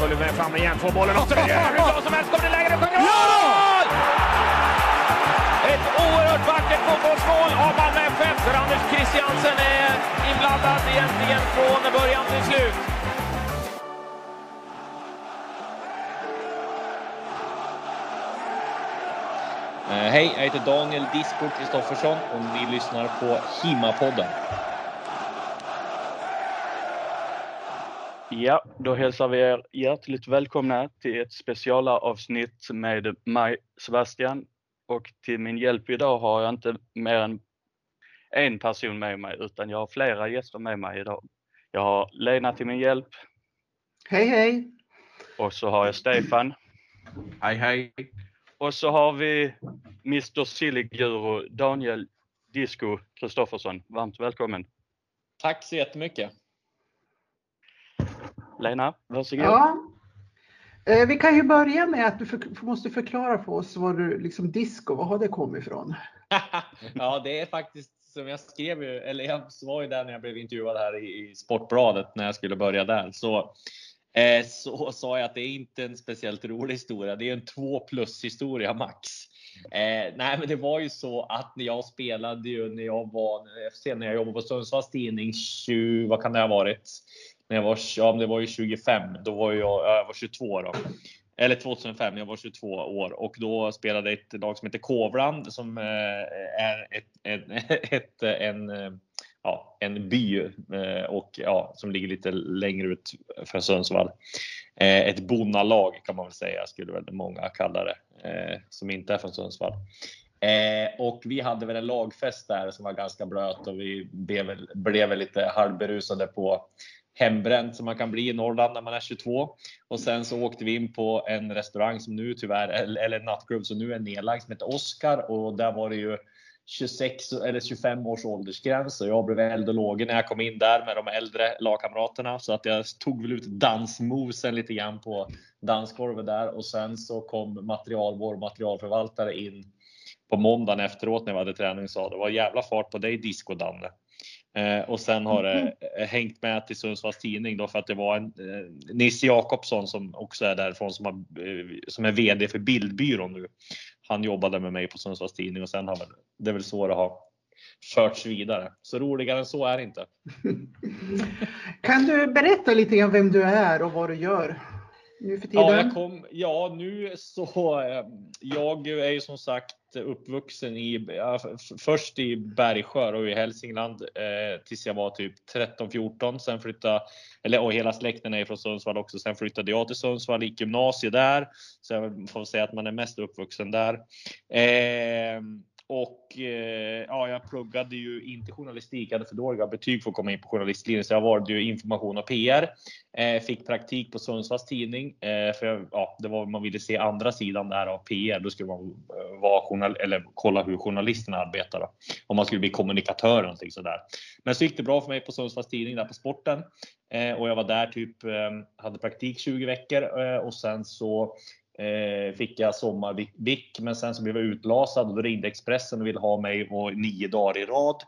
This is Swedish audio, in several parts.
Följer med fram igen, får bollen och så hur bra som helst. Kommer det läge, det sjunger mål! Ett oerhört vackert fotbollsmål av Malmö FF där Anders Christiansen är inblandad egentligen från början till slut. Eh, Hej, jag heter Daniel Disco Kristoffersson och ni lyssnar på Himma-podden. Ja, då hälsar vi er hjärtligt välkomna till ett specialavsnitt med mig, Sebastian. Och till min hjälp idag har jag inte mer än en person med mig, utan jag har flera gäster med mig idag. Jag har Lena till min hjälp Hej hej! och så har jag Stefan. Hej hej! Och så har vi Mr Silly-guru Daniel Disco Kristoffersson. Varmt välkommen! Tack så jättemycket. Lena, varsågod. Ja. Eh, Vi kan ju börja med att du för, måste förklara för oss var du liksom disco, var har det kommit ifrån? ja, det är faktiskt som jag skrev, ju- eller jag var ju där när jag blev intervjuad här i, i Sportbladet när jag skulle börja där. Så, eh, så sa jag att det är inte en speciellt rolig historia. Det är en 2 plus historia max. Eh, nej, men det var ju så att när jag spelade ju när jag var, sen när jag jobbade på Sundsvalls Tidning 20, vad kan det ha varit? När jag var, ja, men det var ju 25, då var jag, jag var 22 då. Eller 2005, jag var 22 år och då spelade ett lag som heter Kovland som eh, är ett, en, ett, en, ja, en by eh, och ja, som ligger lite längre ut från Sundsvall. Eh, ett bonnalag kan man väl säga, skulle väl många kalla det, som inte är från Sundsvall. Eh, och vi hade väl en lagfest där som var ganska blöt och vi blev, blev väl lite halvberusade på hembränt som man kan bli i Norrland när man är 22. Och sen så åkte vi in på en restaurang som nu tyvärr, eller eller en nattklubb som nu är nedlagd som heter Oscar och där var det ju 26 eller 25 års åldersgräns och jag blev eld och låge när jag kom in där med de äldre lagkamraterna så att jag tog väl ut dansmosen lite grann på dansgolvet där och sen så kom material, vår materialförvaltare in på måndagen efteråt när vi hade träning och sa det var jävla fart på dig disco Danne. Eh, och sen har det eh, hängt med till Sundsvalls Tidning då för att det var en eh, Nisse Jakobsson som också är därifrån som, har, eh, som är VD för Bildbyrån nu. Han jobbade med mig på Sundsvalls Tidning och sen har väl, det är väl så det har förts vidare. Så roligare än så är det inte. Kan du berätta lite grann vem du är och vad du gör nu för tiden? Ja, jag kom, ja, nu så. eh, Jag är ju som sagt uppvuxen i först i Bergsjö och i Hälsingland eh, tills jag var typ 13-14. Sen flyttade eller och hela släkten är från Sundsvall också. Sen flyttade jag till Sundsvall, gick gymnasiet där, så jag får säga att man är mest uppvuxen där. Eh, och eh, ja, jag pluggade ju inte journalistik, jag hade för dåliga betyg för att komma in på journalistlinjen, så jag valde ju information och PR. Eh, fick praktik på Sundsvalls Tidning, eh, för jag, ja, det var man ville se andra sidan där av PR. Då skulle man eh, vara journal eller kolla hur journalisterna arbetar. Då. Om man skulle bli kommunikatör eller någonting sådär. Men så gick det bra för mig på Sundsvalls Tidning där på sporten eh, och jag var där typ eh, hade praktik 20 veckor eh, och sen så Eh, fick jag sommarvick, men sen så blev jag utlasad och då ringde Expressen och ville ha mig och nio dagar i rad.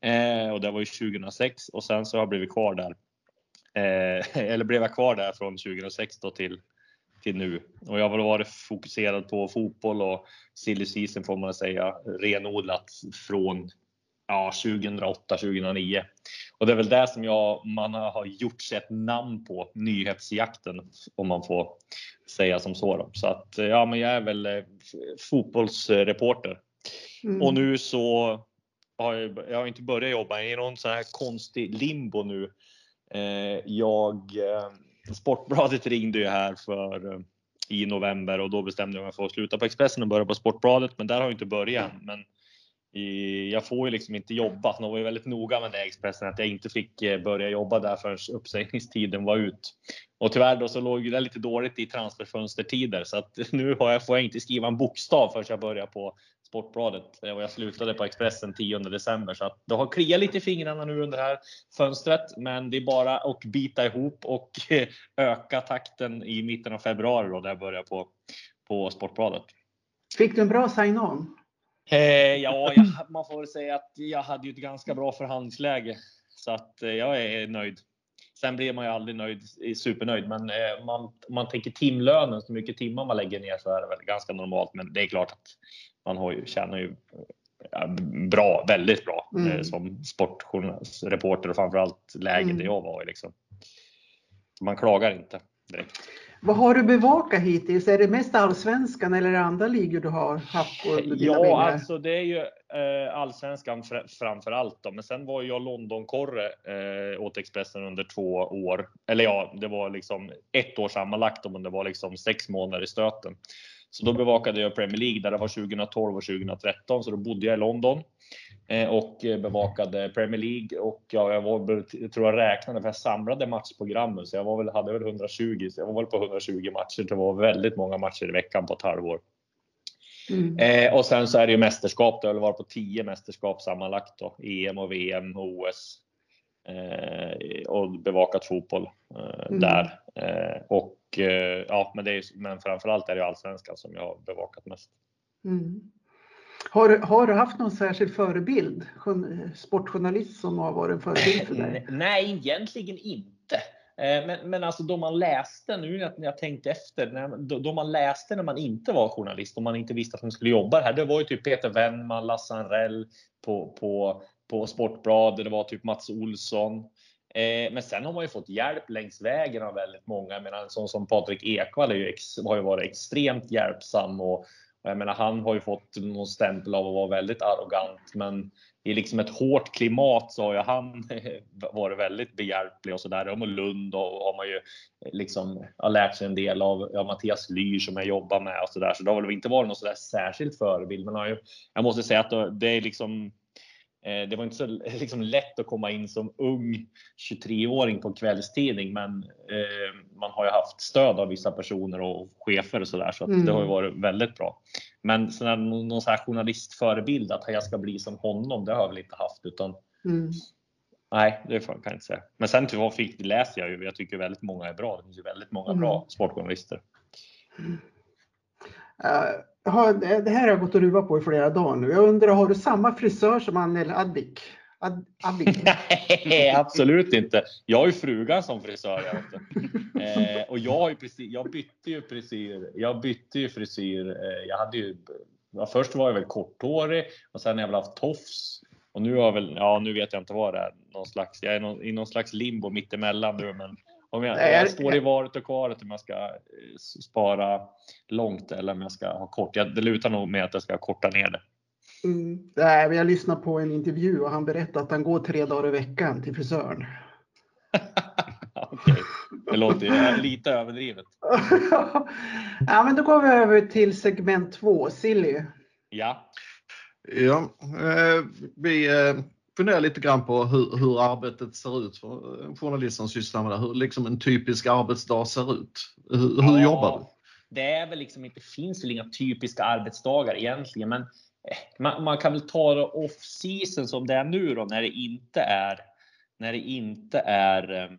Eh, och det var ju 2006 och sen så har jag blivit kvar där. Eh, eller blev jag kvar där från 2006 då till, till nu. Och jag har väl varit fokuserad på fotboll och silly season får man säga renodlat från ja, 2008, 2009. Och det är väl det som jag, man har gjort sig ett namn på, nyhetsjakten om man får säga som så. Då. Så att ja, men jag är väl eh, fotbollsreporter. Mm. Och nu så har jag, jag har inte börjat jobba, i någon sån här konstig limbo nu. Eh, jag, eh, Sportbladet ringde ju här för i november och då bestämde jag mig för att sluta på Expressen och börja på Sportbladet. Men där har jag inte börjat än. Men jag får ju liksom inte jobba. De var ju väldigt noga med det Expressen att jag inte fick eh, börja jobba där förrän uppsägningstiden var ut. Och tyvärr då så låg det lite dåligt i transferfönstertider så att nu har jag, får jag inte skriva en bokstav förrän jag börjar på Sportbladet eh, och jag slutade på Expressen 10 december så att det har kliat lite i fingrarna nu under det här fönstret. Men det är bara att bita ihop och öka takten i mitten av februari då där jag börjar på, på Sportbladet. Fick du en bra sign-on? Eh, ja, jag, man får väl säga att jag hade ju ett ganska bra förhandlingsläge så att eh, jag är nöjd. Sen blir man ju aldrig nöjd, supernöjd, men eh, man, man tänker timlönen, så mycket timmar man lägger ner så är det väl ganska normalt. Men det är klart att man har ju, tjänar ju bra, väldigt bra eh, mm. som sportreporter och framförallt läget mm. där jag var i. Liksom. Man klagar inte direkt. Vad har du bevakat hittills? Är det mest allsvenskan eller andra ligor du har haft under dina Ja, vingar? alltså det är ju eh, allsvenskan fr framför allt då. Men sen var jag Londonkorre eh, åt Expressen under två år. Eller ja, det var liksom ett år sammanlagt om det var liksom sex månader i stöten. Så då bevakade jag Premier League där det var 2012 och 2013, så då bodde jag i London och bevakade Premier League och ja, jag var, jag tror jag räknade för jag samlade matchprogrammen så jag var väl, hade väl 120, så jag var väl på 120 matcher. Det var väldigt många matcher i veckan på ett halvår. Mm. Eh, och sen så är det ju mästerskap. Det har varit på 10 mästerskap sammanlagt då. EM och VM och OS. Eh, och bevakat fotboll eh, mm. där. Eh, och Eh, ja, men, det är, men framförallt är det allsvenskan som jag har bevakat mest. Mm. Har, har du haft någon särskild förebild? Sportjournalist som har varit en förebild för dig? Nej, egentligen inte. Eh, men, men alltså då man läste, nu när jag tänkte efter, när, då, då, man läste när man inte var journalist och man inte visste att man skulle jobba här. Det var ju typ Peter Wennman, Lasse Anrell på, på, på Sportbladet, det var typ Mats Olsson. Eh, men sen har man ju fått hjälp längs vägen av väldigt många. Jag menar, en sån som Patrik Ekwall ju har ju varit extremt hjälpsam och jag menar, han har ju fått någon stämpel av att vara väldigt arrogant, men i liksom ett hårt klimat så har ju han varit väldigt behjälplig och så där. Och Lund och har man ju eh, liksom har lärt sig en del av ja, Mattias Lyr som jag jobbar med och så där. Så det har väl inte varit någon sådär särskilt förebild. Men jag måste säga att det är liksom det var inte så liksom, lätt att komma in som ung 23-åring på kvällstidning, men eh, man har ju haft stöd av vissa personer och chefer och så där, så mm. det har ju varit väldigt bra. Men sån någon så här journalistförebild att jag ska bli som honom, det har jag väl inte haft utan mm. Nej, det kan jag inte säga. Men sen tyvärr fick, läser jag ju. Jag tycker väldigt många är bra. Det finns ju väldigt många bra mm. sportjournalister. Mm. Uh, har, det här har jag gått och ruvat på i flera dagar nu. Jag undrar, har du samma frisör som Annel Addik? Ad, Nej, absolut inte. Jag har ju frugan som frisör. eh, och jag, har ju precis, jag bytte ju frisyr. Jag bytte ju frisyr. Eh, jag hade ju, ja, först var jag väl korthårig och sen har jag väl haft tofs. Och nu har jag väl, ja nu vet jag inte vad det är. Någon slags, jag är någon, i någon slags limbo mittemellan nu. Men om jag, Nej, jag, står i varet och kvaret om jag ska eh, spara långt eller om jag ska ha kort. Jag, det lutar nog med att jag ska korta ner det. Mm. Nej, jag lyssnade på en intervju och han berättade att han går tre dagar i veckan till frisören. Okej, det låter ju lite överdrivet. ja, men då går vi över till segment två, Silly. Ja. Ja, eh, vi eh, funderar lite grann på hur, hur arbetet ser ut för en journalist som sysslar med det. Hur liksom en typisk arbetsdag ser ut. Hur, hur ja, jobbar du? Det är väl liksom inte, finns väl inga typiska arbetsdagar egentligen, men eh, man, man kan väl ta det off season som det är nu då när det inte är när det inte är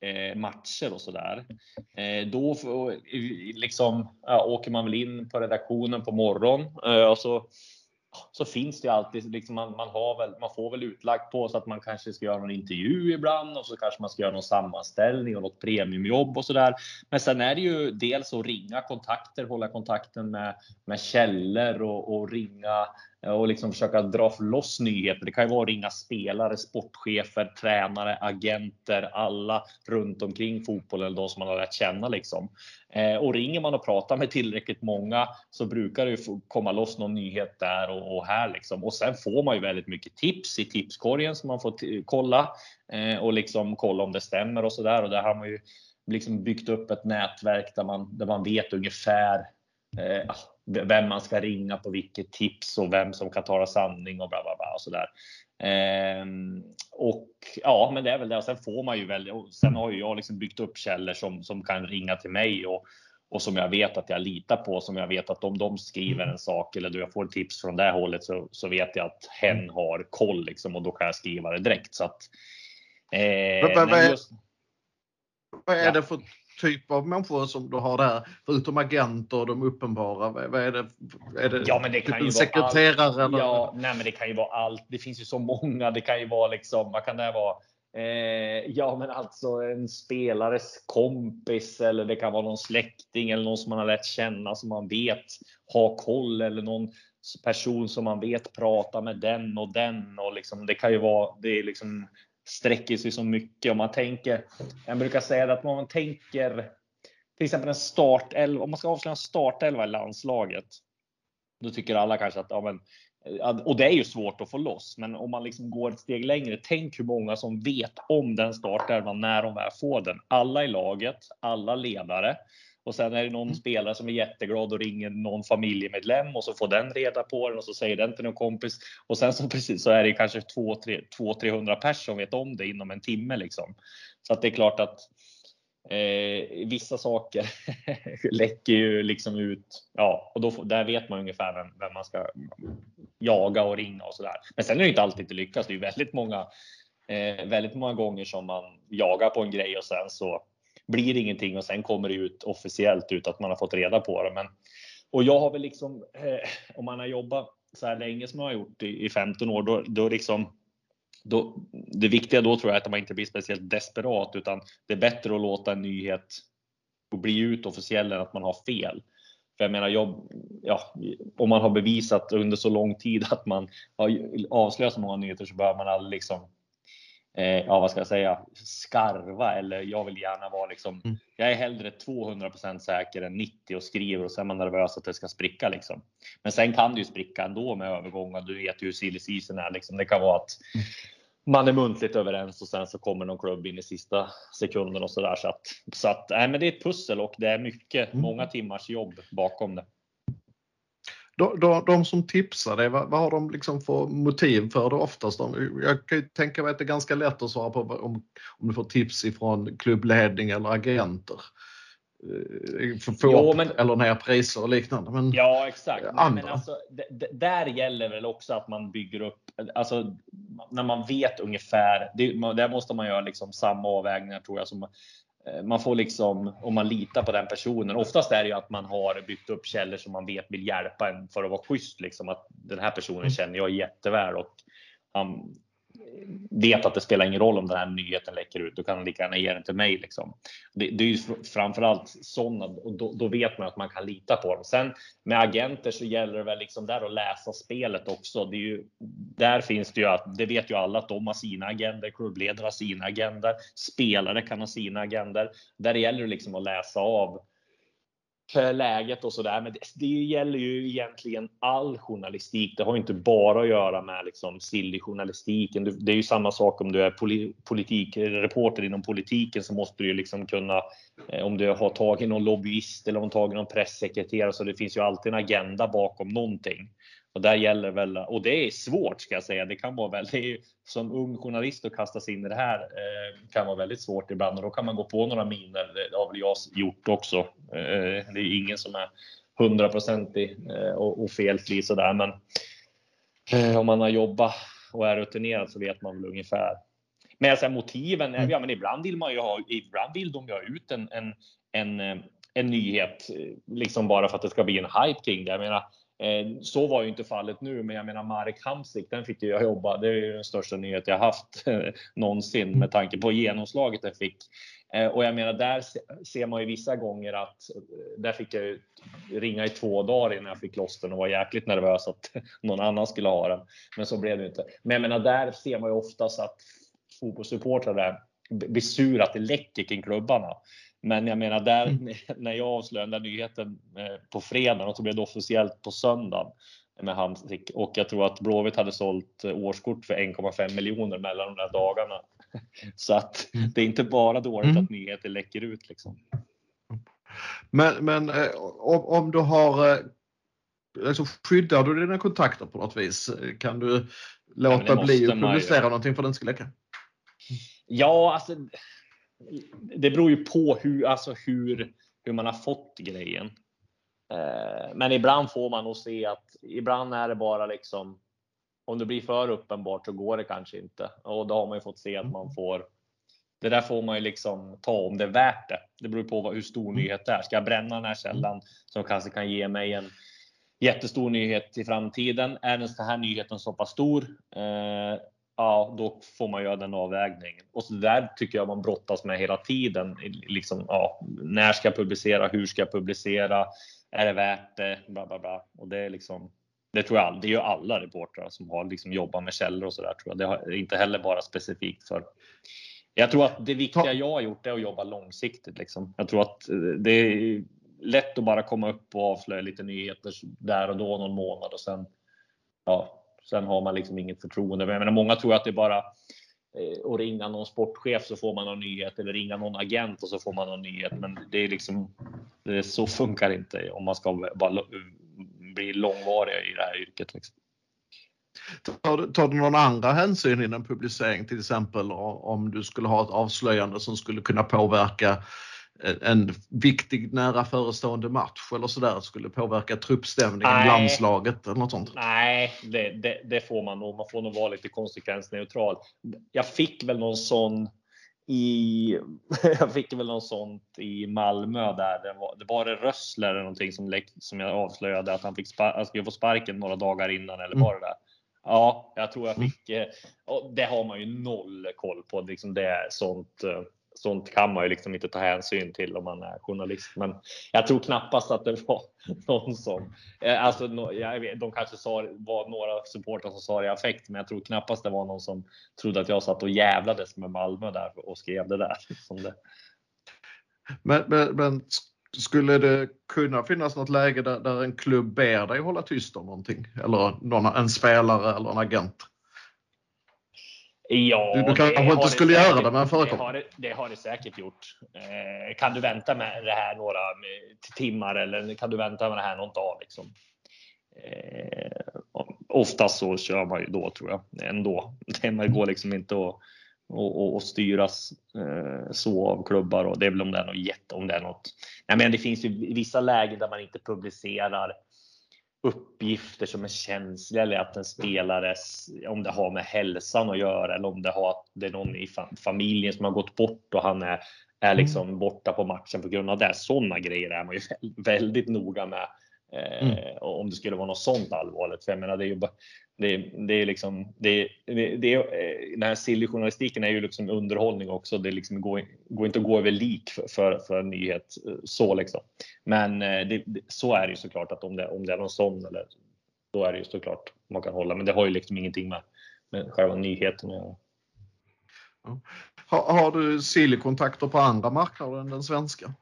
eh, matcher och sådär. Eh, då liksom, ja, åker man väl in på redaktionen på morgonen eh, och så så finns det alltid, liksom man, man, har väl, man får väl utlagt på så att man kanske ska göra någon intervju ibland och så kanske man ska göra någon sammanställning och något premiumjobb och så där. Men sen är det ju dels att ringa kontakter, hålla kontakten med, med källor och, och ringa Eh, och liksom försöka dra loss nyheter. Det kan ju vara att ringa spelare, sportchefer, tränare, agenter, alla runt omkring fotbollen, de som man har lärt känna liksom. Eh, och ringer man och pratar med tillräckligt många så brukar det ju komma loss någon nyhet där och, och, här liksom. Och sen får man ju väldigt mycket tips i tipskorgen som man får kolla eh, och liksom kolla om det stämmer och så där. Och där har man ju liksom byggt upp ett nätverk där man, där man vet ungefär eh, ah, vem man ska ringa på vilket tips och vem som kan tala sanning och bla bla bla och sådär. Ehm, och ja, men det är väl det. Och sen får man ju och sen har ju jag liksom byggt upp källor som, som kan ringa till mig och, och som jag vet att jag litar på, som jag vet att om de skriver en sak eller då jag får tips från det hållet så, så vet jag att hen har koll liksom och då kan jag skriva det direkt. Så att, eh, Vad- vad- just, Vad är Ja. det för typ av människor som du har där? Förutom agenter och de uppenbara. Vad är det? Är det Ja, men det typ kan ju sekreterare? allt. eller? Ja, nej, men det kan ju vara allt. Det finns ju så många. Det kan ju vara liksom, vad kan det vara? Eh, ja, men alltså en spelares kompis eller det kan vara någon släkting eller någon som man har lärt känna som man vet har koll eller någon person som man vet pratar med den och den och liksom det kan ju vara. Det är liksom sträcker sig så mycket om man tänker. Jag brukar säga det att om man tänker till exempel en startelva, om man ska avslöja en startelva i landslaget. Då tycker alla kanske att, ja men, och det är ju svårt att få loss, men om man liksom går ett steg längre, tänk hur många som vet om den startelvan när de väl får den. Alla i laget, alla ledare. Och sen är det någon spelare som är jätteglad och ringer någon familjemedlem och så får den reda på den och så säger den till någon kompis. Och sen så precis så är det kanske 200-300 personer som vet om det inom en timme liksom. Så att det är klart att Eh, vissa saker läcker ju liksom ut. Ja, och då, där vet man ungefär vem, vem man ska jaga och ringa och sådär. Men sen är det inte alltid det lyckas. Det är ju väldigt många, eh, väldigt många gånger som man jagar på en grej och sen så blir ingenting och sen kommer det ut officiellt ut att man har fått reda på det. Men, och jag har väl liksom, eh, om man har jobbat så här länge som jag har gjort i, i 15 år, då, då liksom då, det viktiga då tror jag är att man inte blir speciellt desperat utan det är bättre att låta en nyhet bli ut officiell än att man har fel. För jag menar, jag, ja, om man har bevisat under så lång tid att man har avslöjat så många nyheter så behöver man aldrig liksom, eh, ja vad ska jag säga, skarva eller jag vill gärna vara liksom, jag är hellre 200% säker än 90 och skriver och sen är man nervös att det ska spricka liksom. Men sen kan det ju spricka ändå med övergångar. Du vet ju hur silly season är liksom. Det kan vara att man är muntligt överens och sen så kommer någon klubb in i sista sekunden och så där. Så att, så att nej, men det är ett pussel och det är mycket, många timmars jobb bakom det. De, de, de som tipsar dig, vad, vad har de liksom för motiv för det oftast? De, jag kan ju tänka mig att det är ganska lätt att svara på om, om du får tips ifrån klubbledning eller agenter. Eh, För få Jo, men- eller ner priser och liknande. Men Ja, exakt. Men alltså, där gäller väl också att man bygger upp, alltså när man vet ungefär, det, där måste man göra liksom samma avvägningar tror jag. Som, man får liksom, om man litar på den personen. Oftast är det ju att man har byggt upp källor som man vet vill hjälpa en för att vara schysst. Liksom, att den här personen känner jag jätteväl och han vet att det spelar ingen roll om den här nyheten läcker ut. Då kan han lika gärna ge den till mig. Liksom. Det, det är ju framförallt sådana och då, då vet man att man kan lita på dem. Sen med agenter så gäller det väl liksom där att läsa spelet också. Det är ju, där finns det ju att, det vet ju alla att de har sina agender, klubbledare har sina agender, spelare kan ha sina agender. Där gäller det liksom att läsa av eh, läget och sådär. Men det, det gäller ju egentligen all journalistik. Det har ju inte bara att göra med liksom silly journalistiken. Du- Det är ju samma sak om du är poli, politikreporter inom politiken så måste du ju liksom kunna, eh, om du har tagit någon lobbyist eller om du har tagit någon pressekreterare så det finns ju alltid en agenda bakom någonting. Och där gäller väl, och det är svårt ska jag säga. Det kan vara väldigt, som ung journalist att kasta sig in i det här eh, kan vara väldigt svårt ibland och då kan man gå på några miner. Det har väl jag gjort också. Eh, det är ingen som är hundraprocentig eh, och, och felfri sådär men om man har jobbat och är rutinerad så vet man väl ungefär. Men alltså, motiven, är- ja men ibland vill man ju ha, ibland vill de ju ha ut en, en, en, en nyhet liksom bara för att det ska bli en hype kring det. Jag menar, Eh, så var ju inte fallet nu, men jag menar Marek Hamsik, den fick ju jag jobba. Det är ju den största nyhet jag haft eh, någonsin med tanke på genomslaget den fick. Eh, och jag menar, där ser man ju vissa gånger att där fick jag ju ringa i två dagar innan jag fick loss den och var jäkligt nervös att någon annan skulle ha den. Men så blev det inte. Men jag menar, där ser man ju oftast att fotbollssupportrar där blir sura att det läcker kring klubbarna. Men jag menar, där, när jag avslöjade nyheten eh, på fredagen och så blev det officiellt på söndagen med Hamsik och jag tror att Blåvitt hade sålt eh, årskort för 1,5 miljoner mellan de där dagarna. Så att det är inte bara dåligt Mm. att nyheter läcker ut liksom. Men, men eh, om, om du har alltså, skyddar du dina kontakter på något vis? Kan du låta bli att publicera någonting för att den ska läcka? Ja, alltså. Det beror ju på hur, alltså hur, hur man har fått grejen. Eh, Men ibland får man nog se att ibland är det bara liksom. Om det blir för uppenbart så går det kanske inte och då har man ju fått se att man får. Det där får man ju liksom ta om det är värt det. Det beror på vad, hur stor nyhet det är. Ska jag bränna den här källan som kanske kan ge mig en jättestor nyhet i framtiden? Är den här nyheten så pass stor? Ja, då får man göra den avvägningen. Och så där tycker jag man brottas med hela tiden. Liksom, ja, när ska jag publicera? Hur ska jag publicera? Är det värt det? Bla, bla, bla. Och det är liksom. Det tror jag. all- Det gör ju alla reportrar som har liksom jobbat med källor och så där tror jag. Det har- är inte heller bara specifikt för. Jag tror att det viktiga jag har gjort är att jobba långsiktigt. Liksom. Jag tror att eh, det är lätt att bara komma upp och avslöja lite nyheter där och då någon månad och sen. Ja, sen har man liksom inget förtroende. Men jag menar, många tror att det är bara eh, att ringa någon sportchef så får man någon nyhet eller ringa någon agent och så får man någon nyhet. Men det är liksom det är, så funkar det inte om man ska bara bli långvarig i det här yrket. Liksom. Tar, du- tar du någon andra hänsyn innan publicering till exempel om du skulle ha ett avslöjande som skulle kunna påverka en- viktig nära förestående match eller sådär skulle påverka truppstämningen, Nej. landslaget eller något sånt? Nej, det, det, det får man nog. Man får nog vara lite konsekvensneutral. Jag fick väl någon sån i, jag fick väl någon sånt i Malmö där det var det, var det Rössler eller någonting som, läck- som jag avslöjade att han fick spa, han skulle få sparken några dagar innan eller Mm. var det där? Ja, jag tror jag fick. eh, det har man ju noll koll på. Liksom det är sånt. Sånt kan man ju liksom inte ta hänsyn till om man är journalist. Men jag tror knappast att det var någon som. Eh, alltså, jag vet, de kanske sa var några supportrar som sa det i affekt, men jag tror knappast det var någon som trodde att jag satt och jävlades med Malmö där och skrev det där. Som det. Men, men, men skulle det kunna finnas något läge där, där en klubb ber dig hålla tyst om någonting? Eller någon, en spelare eller en agent? Ja, Du- du kanske det inte skulle säkert- göra det, men det förekommer. har det, det har det säkert gjort. Eh, kan du vänta med det här några timmar eller kan du vänta med det här någon dag? Liksom? Eh, oftast så kör man ju då tror jag ändå. Det går liksom inte att och, och, och styras eh, så av klubbar och det är väl om det är något jätte, om det är något. Nej, men det finns ju vissa lägen där man inte publicerar uppgifter som är känsliga eller att en spelares, om det har med hälsan att göra eller om det har det är någon i fa- familjen som har gått bort och han är, är liksom borta på matchen på grund av det. Sådana grejer är man ju vä- väldigt noga med. Eh, och Om det skulle vara något sånt allvarligt. För jag menar, det är ju bara, det, det är liksom, det, det, det, eh, den här silly-journalistiken är ju liksom underhållning också. Det liksom går, går inte att gå över lik för, för, för en nyhet eh, så liksom. Men eh, det, det, så är det ju såklart att om det, om det är någon sån eller då är det ju såklart man kan hålla. Men det har ju liksom ingenting med, med själva nyheten att göra. Har, har du Silly-kontakter på andra marknader än den svenska?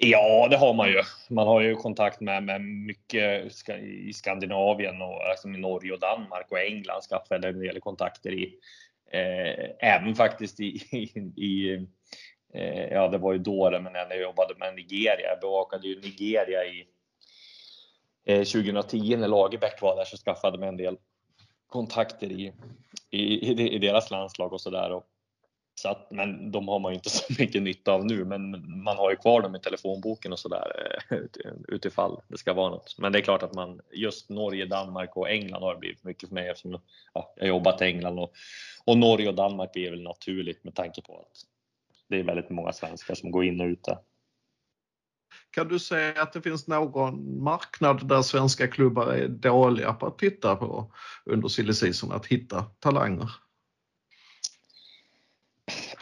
Ja, det har man ju. Man har ju kontakt med, med mycket i Skandinavien och alltså i Norge och Danmark och England skaffade en del kontakter i. Eh, även faktiskt i, i, i eh, ja det var ju då det, men när jag jobbade med Nigeria. Jag bevakade ju Nigeria i eh, 2010 när Lagerbäck var där så skaffade man en del kontakter i, i, i, deras landslag och så där. Så att, men de har man ju inte så mycket nytta av nu, men man har ju kvar dem i telefonboken och sådär eh, utifall det ska vara något. Men det är klart att man just Norge, Danmark och England har det blivit mycket för mig eftersom ja, jag har jobbat i England och, och Norge och Danmark blir väl naturligt med tanke på att det är väldigt många svenskar som går in och ut där. Kan du säga att det finns någon marknad där svenska klubbar är dåliga på att titta på under silly season, att hitta talanger?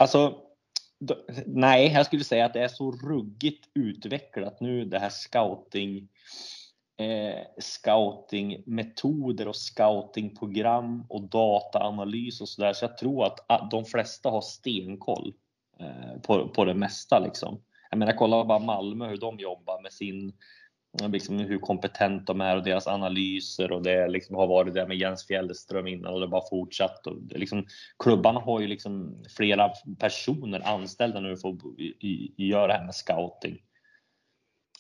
Alltså, nej, jag skulle säga att det är så ruggigt utvecklat nu det här scouting eh, scoutingmetoder och scoutingprogram och dataanalys och sådär. Så jag tror att ah, de flesta har stenkoll eh, på, på det mesta liksom. Jag menar, kolla bara Malmö hur de jobbar med sin liksom hur kompetent de är och deras analyser och det liksom har varit det med Jens Fjällström innan och det bara fortsatt. Och liksom, klubbarna har ju liksom flera personer anställda nu för att i- i- göra det här med scouting.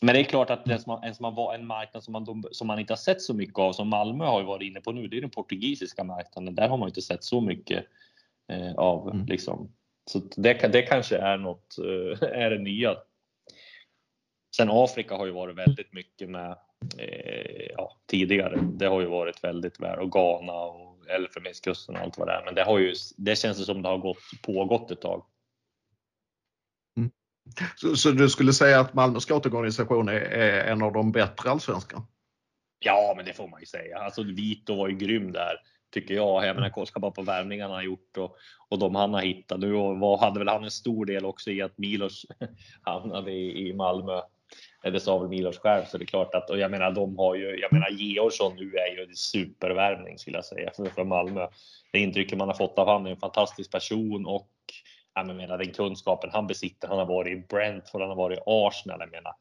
Men det är klart att det som, en, som var en marknad som man, som man inte har sett så mycket av, som Malmö har ju varit inne på nu, det är den portugisiska marknaden. Där har man inte sett så mycket eh, av. Mm. Liksom. Så det, det kanske är något, eh, är det nya. Sen Afrika har ju varit väldigt mycket med eh, ja, tidigare. Det har ju varit väldigt väl och Ghana och Elfenbenskusten och allt vad det är. Men det har ju, det känns som det har gått, pågått ett tag. Så, så, du skulle säga att Malmö scoutorganisation är, är en av de bättre allsvenskan? Ja, men det får man ju säga. Alltså Vito var ju grym där tycker jag. Jag menar, kolla bara på värvningarna han har gjort och, och de han har hittat nu och vad hade väl han en stor del också i att Milos hamnade i, i Malmö. Det sa väl Milos själv, så det är klart att och jag menar, de har ju. Jag menar, Georgsson nu är ju en supervärvning skulle jag säga för, för Malmö. Det intrycket man har fått av honom är en fantastisk person och jag menar den kunskapen han besitter. Han har varit i Brentford, han har varit i Arsenal. Jag menar,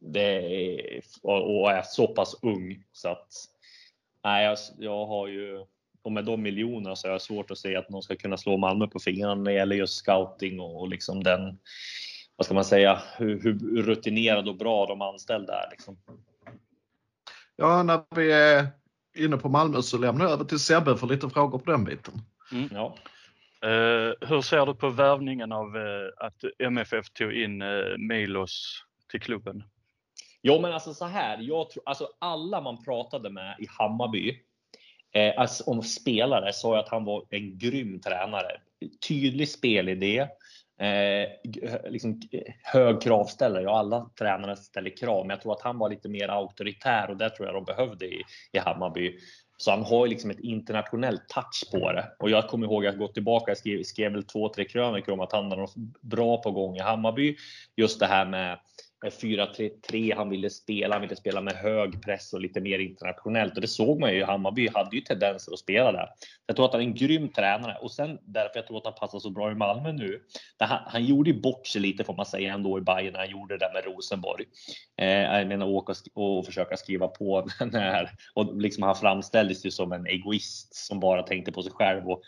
det är, och är så pass ung så att nej, jag, jag har ju och med de miljonerna så är det svårt att se att någon ska kunna slå Malmö på fingrarna när det gäller just scouting och, och liksom den, vad ska man säga, hur, hur rutinerad och bra de anställda är. Liksom. Ja, när vi är inne på Malmö så lämnar jag över till Sebbe för lite frågor på den biten. Mm. Ja. Uh, hur ser du på värvningen av uh, att MFF tog in uh, Milos till klubben? Jo, men alltså så här. Jag tror, alltså alla man pratade med i Hammarby eh, alltså, om spelare sa att han var en grym tränare. Tydlig spelidé. Eh, liksom, eh, hög kravställare. Ja, alla tränare ställer krav, men jag tror att han var lite mer auktoritär och det tror jag de behövde i, i Hammarby. Så han har ju liksom ett internationellt touch på det. Och jag kommer ihåg att jag gått tillbaka, jag skrev, skrev väl två, tre krönikor om att han var bra på gång i Hammarby. Just det här med 4-3-3 han ville spela. Han ville spela med hög press och lite mer internationellt och det såg man ju. Hammarby hade ju tendenser att spela där. Jag tror att han är en grym tränare och sen därför jag tror att han passar så bra i Malmö nu. Han, han gjorde ju bort sig lite får man säga ändå i Bayern när han gjorde det där med Rosenborg. Eh, jag menar åka och, och försöka skriva på den här och liksom han framställdes ju som en egoist som bara tänkte på sig själv och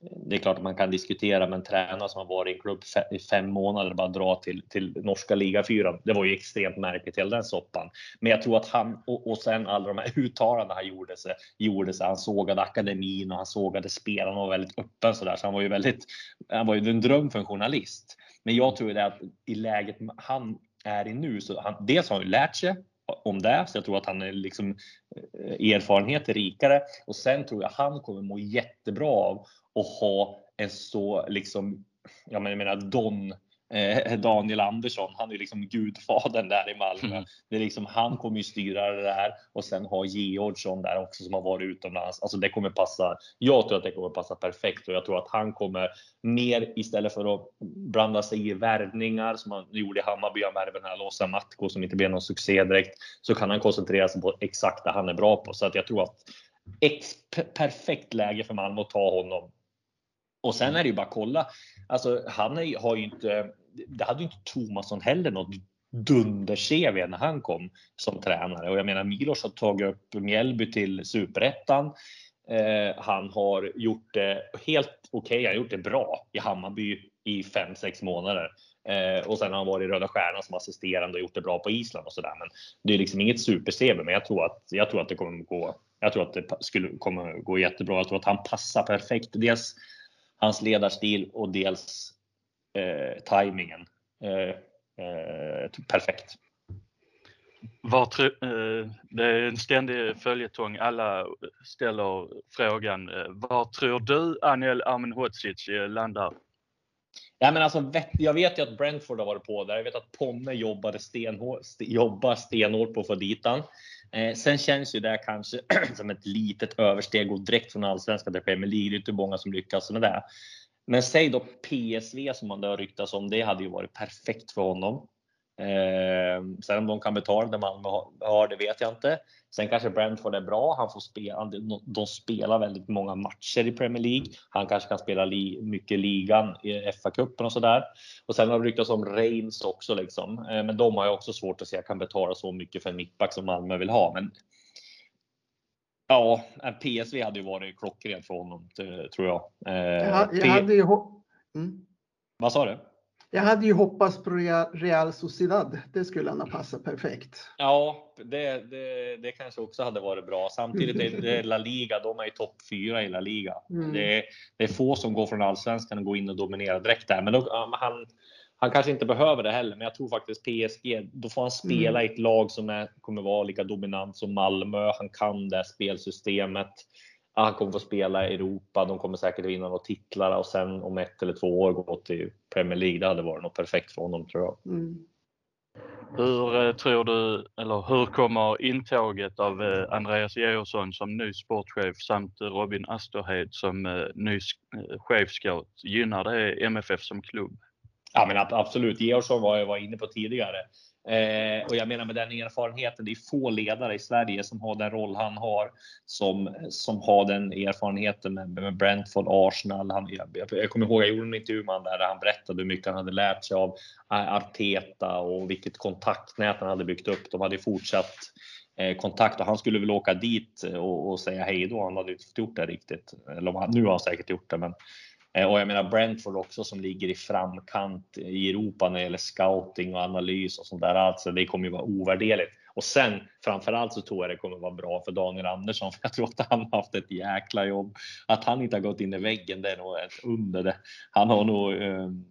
det är klart att man kan diskutera, men tränare som har varit i en klubb i fem månader bara dra till, till norska ligafyran. Det var ju extremt märkligt hela den soppan. Men jag tror att han och, och sen alla de här uttalandena han gjorde sig, gjorde sig. Han sågade akademin och han sågade spelarna och var väldigt öppen så där. Så han var ju väldigt, han var ju en dröm för en journalist. Men jag tror ju det att i läget han är i nu så han, dels har han ju lärt sig om det, så jag tror att han är liksom eh, erfarenhet rikare och sen tror jag han kommer må jättebra av och ha en så liksom, jag menar Don eh, Daniel Andersson, han är liksom gudfadern där i Malmö. Mm. Det är liksom, han kommer ju styra det där och sen ha Georgsson där också som har varit utomlands. Alltså det kommer passa. Jag tror att det kommer passa perfekt och jag tror att han kommer mer istället för att blanda sig i värvningar som han gjorde i Hammarby. Han värvade den här Losa Matko som inte blev någon succé direkt. Så kan han koncentrera sig på exakt det han är bra på. Så att jag tror att ex perfekt läge för Malmö att ta honom och sen är det ju bara kolla. Alltså, han är, har ju inte, det hade ju inte Tomasson heller något dunder-CV när han kom som tränare. Och jag menar Milos har tagit upp Mjällby till superettan. Eh, han har gjort det helt okej, okay. han har gjort det bra i Hammarby i 5-6 månader. Eh, och sen har han varit i Röda Stjärnan som assisterande och gjort det bra på Island och sådär. Men det är liksom inget super-CV, men jag tror att, jag tror att det kommer gå. Jag tror att det skulle kommer gå jättebra. Jag tror att han passar perfekt. Dels hans ledarstil och dels eh, tajmingen. Eh, eh, perfekt. Var, eh, det är en ständig följetong. Alla ställer frågan. Eh, var tror du Anel Amenhodzic eh, landar? Ja, men alltså, jag vet ju att Brentford har varit på där. Jag vet att Ponne jobbade stenhårt, jobbar stenhårt på att få dit han. Eh, sen känns ju det kanske som ett litet översteg och direkt från allsvenskan till Premier League. Det är inte många som lyckas med det. Men säg då PSV som man har ryktats om. Det hade ju varit perfekt för honom. Eh, sen om de kan betala det Malmö har, det vet jag inte. Sen kanske Brentford är bra. Han får spela. De spelar väldigt många matcher i Premier League. Han kanske kan spela li, mycket ligan i FA-cupen och sådär. Och sen har det ryktats om Reigns också liksom. Eh, men de har jag också svårt att se kan betala så mycket för en mittback som Malmö vill ha. Men Ja, PSV hade ju varit klockrent för honom tror jag. Eh, jag, jag hade ju... Mm. Vad sa du? Jag hade ju hoppats på Real- Sociedad. Det skulle han ha passat perfekt. Ja, det, det, det kanske också hade varit bra. Samtidigt är det La Liga, de är ju topp fyra i La Liga. Mm. Det, är, det är få som går från allsvenskan och går in och dominerar direkt där. Men då, han, han kanske inte behöver det heller, men jag tror faktiskt PSG, då får han spela i ett lag som är, kommer vara lika dominant som Malmö. Han kan det spelsystemet. Han kommer få spela i Europa. De kommer säkert vinna några titlar och sen om ett eller två år gå till Premier League. Det hade varit något perfekt för honom tror jag. Mm. Hur eh, tror du, eller hur kommer intåget av eh, Andreas Georgsson som ny sportchef samt Robin Asterhed som eh, ny chefscout gynnar det MFF som klubb? Ja, men ab- absolut. Georgsson var jag var inne på tidigare. Eh, och jag menar med den erfarenheten, det är få ledare i Sverige som har den roll han har, som, som har den erfarenheten med, med Brentford, Arsenal. Han, jag, jag, kommer ihåg, jag gjorde en intervju med honom där han berättade hur mycket han hade lärt sig av Arteta och vilket kontaktnät han hade byggt upp. De hade fortsatt eh, kontakt och han skulle väl åka dit och, och säga hej då. Han hade inte fått gjort det riktigt. Eller nu har han säkert gjort det, men Eh, och jag menar Brentford också som ligger i framkant i Europa när det gäller scouting och analys och sånt där. Alltså det kommer ju vara ovärderligt. Och sen framförallt så tror jag det kommer vara bra för Daniel Andersson. För jag tror att han har haft ett jäkla jobb. Att han inte har gått in i väggen, det är nog ett under. Det. Han har nog um,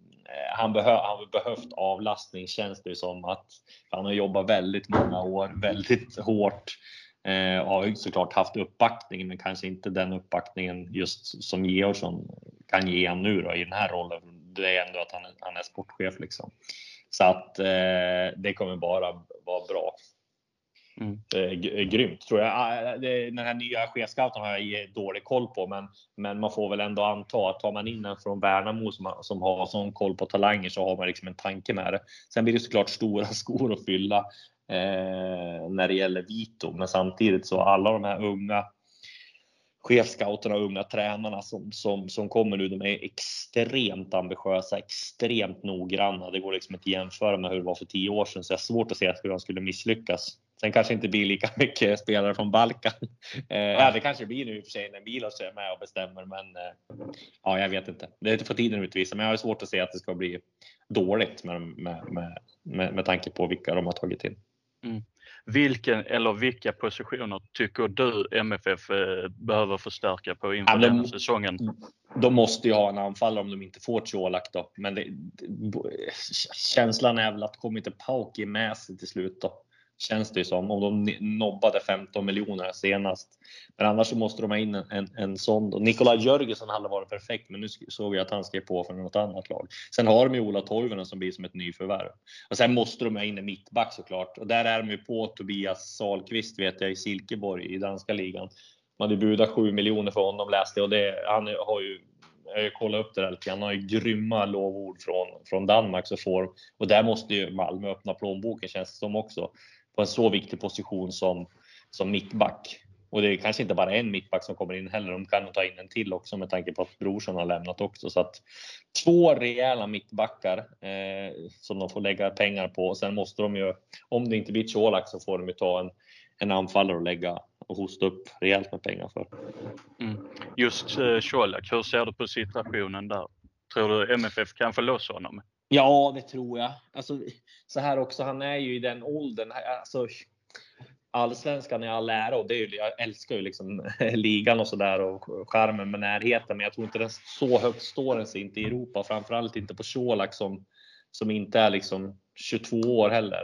han, behö, han har behövt avlastning känns det ju som att han har jobbat väldigt många år, väldigt hårt. Eh, och har ju såklart haft uppbackning, men kanske inte den uppbackningen just som Georgsson kan ge han nu då i den här rollen. Det är ändå att han, är- han är sportchef liksom. Så att eh, det kommer bara vara bra. Mm. Eh, g- grymt tror jag. Ah, det- Den här nya chefscouten har jag dålig koll på, men, men man får väl ändå anta att tar man in en från Värnamo som, som har sån koll på talanger så har man liksom en tanke med det. Sen blir det såklart stora skor att fylla eh, när det gäller Vito, men samtidigt så alla de här unga chefscouterna och unga tränarna som, som, som kommer nu, de är extremt ambitiösa, extremt noggranna. Det går liksom inte att jämföra med hur det var för tio år sedan, så jag har svårt att se hur de skulle misslyckas. Sen kanske inte blir lika mycket spelare från Balkan. Eh, ja, det kanske blir nu i och för sig när Milos är med och bestämmer, men eh, ja, jag vet inte. Det är för tiden att utvisa, men jag har svårt att se att det ska bli dåligt med, med, med, med, med tanke på vilka de har tagit in. Mm. Vilken eller vilka positioner tycker du MFF eh, behöver förstärka på inför Ja, men- denna säsongen? De måste ju ha en anfallare om de inte får Colak då. Men det, det, känslan är väl att kommer inte Pauki med sig till slut då? Känns det ju som. Om de nobbade 15 miljoner senast. Men annars så måste de ha in en, en, en sån då. Nikola Jörgensen hade varit perfekt, men nu såg jag att han skrev på för något annat lag. Sen har de ju Ola Toivonen som blir som ett nyförvärv. Och sen måste de ha in en mittback såklart. Och där är de ju på Tobias Salqvist vet jag i Silkeborg i danska ligan. Man hade budat 7 miljoner för honom läste jag och det, han har ju jag har ju kollat upp det där lite grann. Han har ju grymma lovord från, från Danmark så får, och där måste ju Malmö öppna plånboken känns det som också. På en så viktig position som, som mittback. Och det är kanske inte bara en mittback som kommer in heller. De kan nog ta in en till också med tanke på att Brorsson har lämnat också. Så att två rejäla mittbackar eh, som de får lägga pengar på. Och sen måste de ju, om det inte blir Colak så får de ju ta en, en anfallare och lägga och hosta upp rejält med pengar för. Mm. Just eh, Colak, hur ser du på situationen där? Tror du MFF kan få loss honom? Ja, det tror jag. Alltså, så här också, han är ju i den åldern. Alltså, allsvenskan är all ära och det är ju, jag älskar ju liksom ligan och sådär och charmen med närheten. Men jag tror inte den så högt står den sig inte i Europa, framförallt inte på Colak som, som inte är liksom 22 år heller.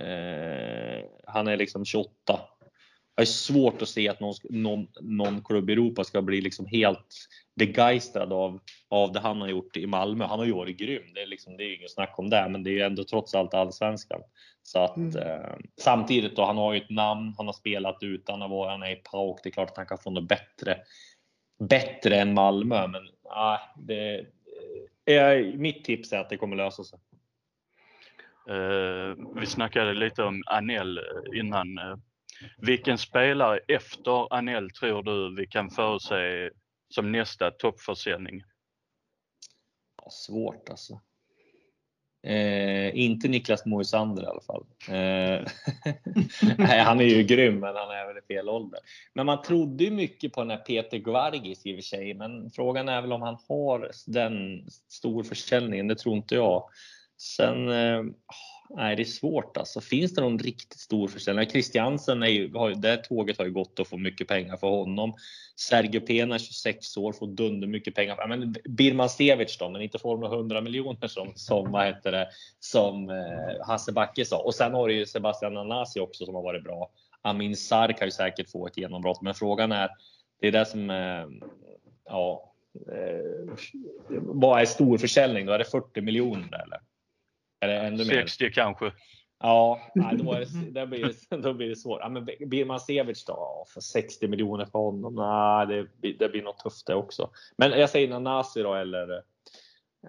Eh, han är liksom 28. Jag har svårt att se att någon, någon, någon klubb i Europa ska bli liksom helt begeistrad av, av det han har gjort i Malmö. Han har ju varit grym, det är, liksom, det är inget snack om det, men det är ju ändå trots allt allsvenskan. Så att, Mm. eh, samtidigt då, han har ju ett namn, han har spelat utan att vara, han är i PAOK, det är klart att han kan få något bättre, bättre än Malmö, men ah, det, eh, mitt tips är att det kommer lösa sig. Eh, vi snackade lite om Anel eh, innan. Vilken spelare efter Anel tror du vi kan förutse som nästa toppförsäljning? Ja, svårt alltså. Eh, inte Niklas Moisander i alla fall. Eh, nej, han är ju grym, men han är väl i fel ålder. Men man trodde ju mycket på den här Peter Gvargis i och för sig, men frågan är väl om han har den stor försäljningen. Det tror inte jag. Sen, eh, nej, det är svårt alltså. Finns det någon riktigt stor försäljning? Christiansen är ju, har, det tåget har ju gått och få mycket pengar för honom. Sergio Pena 26 år får dunder mycket pengar. Ja, men Birman Stevic då, men inte får de 100 miljoner som, som vad heter det, som eh, Hasse Backe sa. Och sen har du ju Sebastian Anasi också som har varit bra. Amin Sarr kan ju säkert få ett genombrott, men frågan är, det är det som, eh, ja, eh, vad är stor försäljning då? Är det 40 miljoner eller? Det ännu 60 mer? kanske. Ja, då, är det, blir det, då blir det svårt. Ja, men Birman Sevic då? För 60 miljoner för honom? Nej, det, det blir nog tufft det också. Men jag säger Nanasi då eller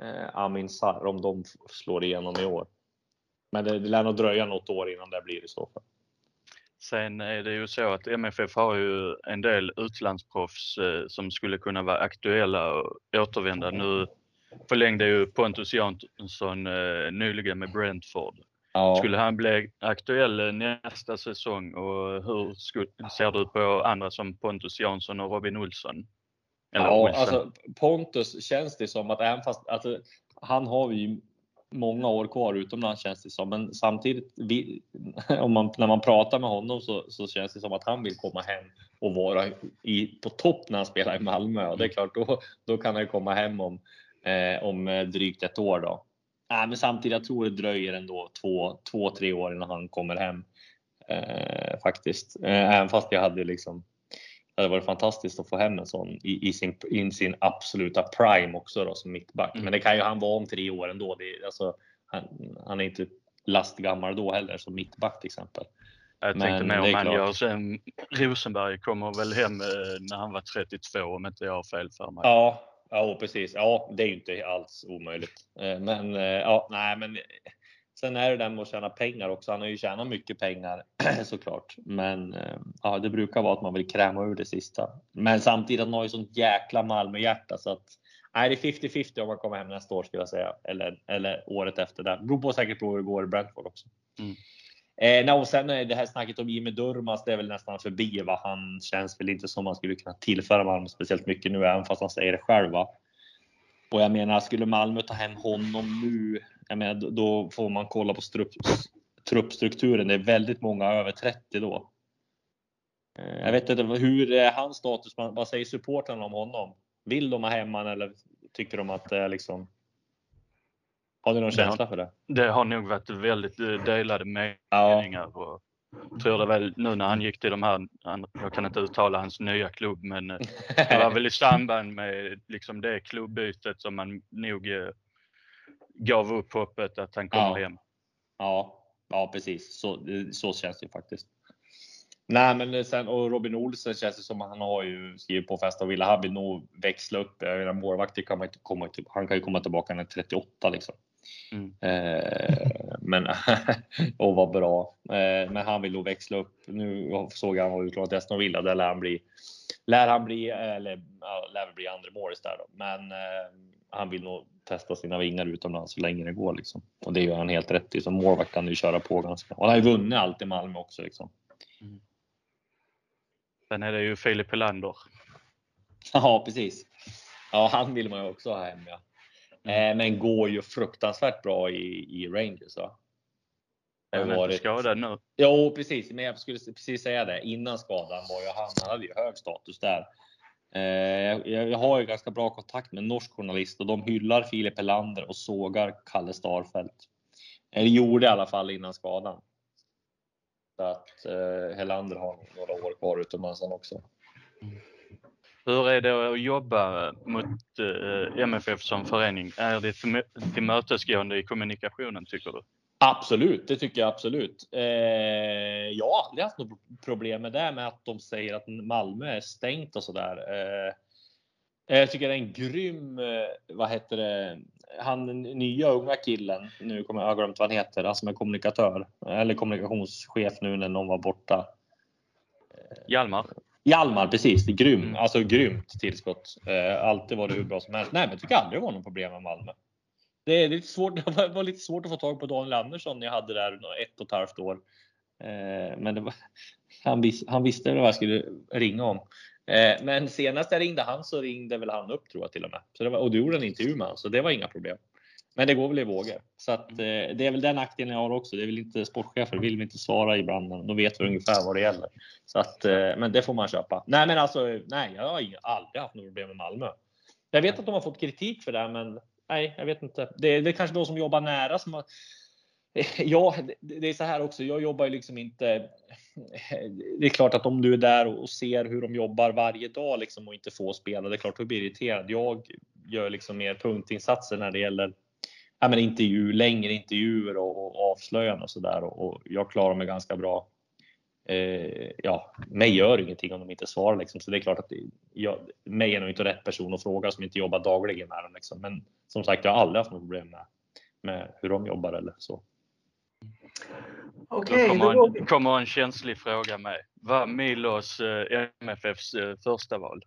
eh, Amin Sarr om de slår igenom i år. Men det, det lär nog dröja något år innan det blir i så fall. Sen är det ju så att MFF har ju en del utlandsproffs eh, som skulle kunna vara aktuella och återvända. Nu förlängde ju Pontus Jansson eh, nyligen med Brentford. Ja. Skulle han bli aktuell eh, nästa säsong och hur ser du på andra som Pontus Jansson och Robin Olsson? Eller Ja, Olsen? alltså Pontus känns det som att även fast alltså, han har ju många år kvar utomlands känns det som, men samtidigt vi, om man, när man pratar med honom så, så känns det som att han vill komma hem och vara i, på topp när han spelar i Malmö och det är klart då, då kan han ju komma hem om, eh, om eh, drygt ett år då. Nej, men samtidigt, jag tror det dröjer ändå två, två tre år innan han kommer hem. Eh, faktiskt. Eh, även fast jag hade liksom det hade varit fantastiskt att få hem en sån i, i, sin, i sin absoluta prime också då som mittback. Men det kan ju han vara om tre år ändå. Det, alltså, han, han är inte lastgammal då heller som mittback till exempel. Jag Men tänkte mer om han gör sen. Rosenberg kommer väl hem eh, när han var 32 om inte jag har fel för mig. Ja, ja precis. Ja, det är ju inte alls omöjligt. Eh, men eh, ja, nej, men sen är det där med att tjäna pengar också. Han har ju tjänat mycket pengar såklart, men eh, ja, det brukar vara att man vill kräma ur det sista. Men samtidigt han har ju sånt jäkla Malmöhjärta så att nej, det är 50-50 om man kommer hem nästa år skulle jag säga eller eller året efter det. Beror på säkert på hur det går i Brentford också. Mm. Eh, och sen det här snacket om Jimmy Durmaz, det är väl nästan förbi. Va? Han känns väl inte som man skulle kunna tillföra Malmö speciellt mycket nu, även fast han säger det själv. Va? Och jag menar, skulle Malmö ta hem honom nu, jag menar, då- får man kolla på strupp, truppstrukturen. Det är väldigt många över 30 då. Eh, jag vet inte, hur är hans status? Vad säger supportrarna om honom? Vill de ha hem honom eller tycker de att det är liksom... Har du någon Det har- känsla för det? Det har nog varit väldigt eh, delade Ja. meningar. Och jag tror det väl nu när han gick till de här, han, jag kan inte uttala hans nya klubb, men eh, det var väl i samband med liksom det klubbytet som man nog eh, gav upp hoppet att han kommer Ja. hem. Ja, ja precis. Så, så känns det ju faktiskt. Nej, men sen och Robin Olsen känns det som att han har ju skrivit på fest och ville han vill nog växla upp. Jag menar, målvakter kan man inte komma. Han kan ju komma tillbaka när han är 38 liksom. Mm. Eh, men och vad bra. Eh, men han vill nog växla upp. Nu såg jag han var utlånad till Aston Villa. Där lär han bli. Lär han bli eller lär bli andra målis där då. Men eh, han vill nog testa sina vingar utomlands så länge det går liksom. Och det gör han helt rätt i. Som målvakt kan du ju köra på ganska. Och han har ju vunnit allt i Malmö också liksom. Sen är det ju Filip Helander. Ja, precis. Ja, han vill man ju också ha hem ja. Mm. Eh, men går ju fruktansvärt bra i, i Rangers va? Är varit- skadad nu. Jo, precis. Men jag skulle precis säga det. Innan skadan var ju han, han hade ju hög status där. Eh, jag, har ju ganska bra kontakt med en norsk journalist och de hyllar Filip Helander och sågar Kalle Starfelt. Eller gjorde i alla fall innan skadan. Så att eh, Helander har några år kvar utomlands också. Hur är det att jobba mot eh, MFF som förening? Är det till- tillmötesgående i kommunikationen tycker du? Absolut, det tycker jag absolut. Eh, jag har aldrig haft något problem med det med att de säger att Malmö är stängt och sådär. Eh, jag tycker det är en grym, eh, vad heter det, han den nya unga killen, nu kommer jag, jag glömt vad han heter, han som är kommunikatör eller kommunikationschef nu när någon var borta. Hjalmar? Hjalmar, precis. Det grym, Mm. alltså grymt tillskott. Eh, alltid varit hur bra som helst. Nej, men jag tycker aldrig det var något problem med Malmö. det är lite svårt. Det var lite svårt att få tag på Daniel Andersson. Jag hade där ett och ett halvt år. Eh, men det var, han, vis, han visste vad jag skulle ringa om. Eh, men senast jag ringde han så ringde väl han upp tror jag till och med. Så det var, och du gjorde en intervju med honom så det var inga problem. Men det går väl i vågor. Så att, eh, det är väl den nackdelen jag har också. Det är väl inte sportchefer vill vi inte svara ibland. De vet ungefär vad det gäller. Så att, eh, men det får man köpa. Nej, men alltså, nej, jag har aldrig haft några problem med Malmö. Jag vet att de har fått kritik för det, men nej, jag vet inte. Det är, det är kanske de som jobbar nära som har, Ja, det är så här också. Jag jobbar ju liksom inte. Det är klart att om du är där och ser hur de jobbar varje dag liksom och inte får spela, det är klart du blir irriterad. Jag gör liksom mer punktinsatser när det gäller ja, men intervju, längre intervjuer och, och avslöjanden och så där och, och jag klarar mig ganska bra. Eh, ja, mig gör ingenting om de inte svarar liksom. Så det är klart att jag, mig är nog inte rätt person att fråga som inte jobbar dagligen med dem liksom. Men som sagt, jag har aldrig haft något problem med, med hur de jobbar eller så. Okej, Då då kommer, en, kommer en känslig fråga med. Var Milos eh, MFFs eh, första val?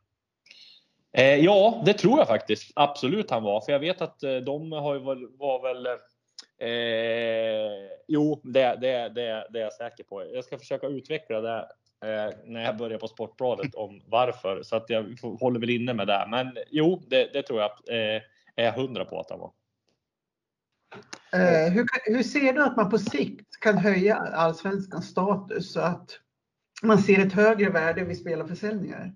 Eh, ja, det tror jag faktiskt. Absolut han var. För jag vet att eh, de har ju väl, var väl eh, Jo, det, det, det, det är jag säker på. Jag ska försöka utveckla det eh, när jag börjar på Sportbladet om varför. Så att jag får- håller väl inne med det. Men jo, det, det tror jag eh, är jag hundra på att han var. Eh, hur, hur ser du att man på sikt kan höja allsvenskans status så att man ser ett högre värde vid spelarförsäljningar?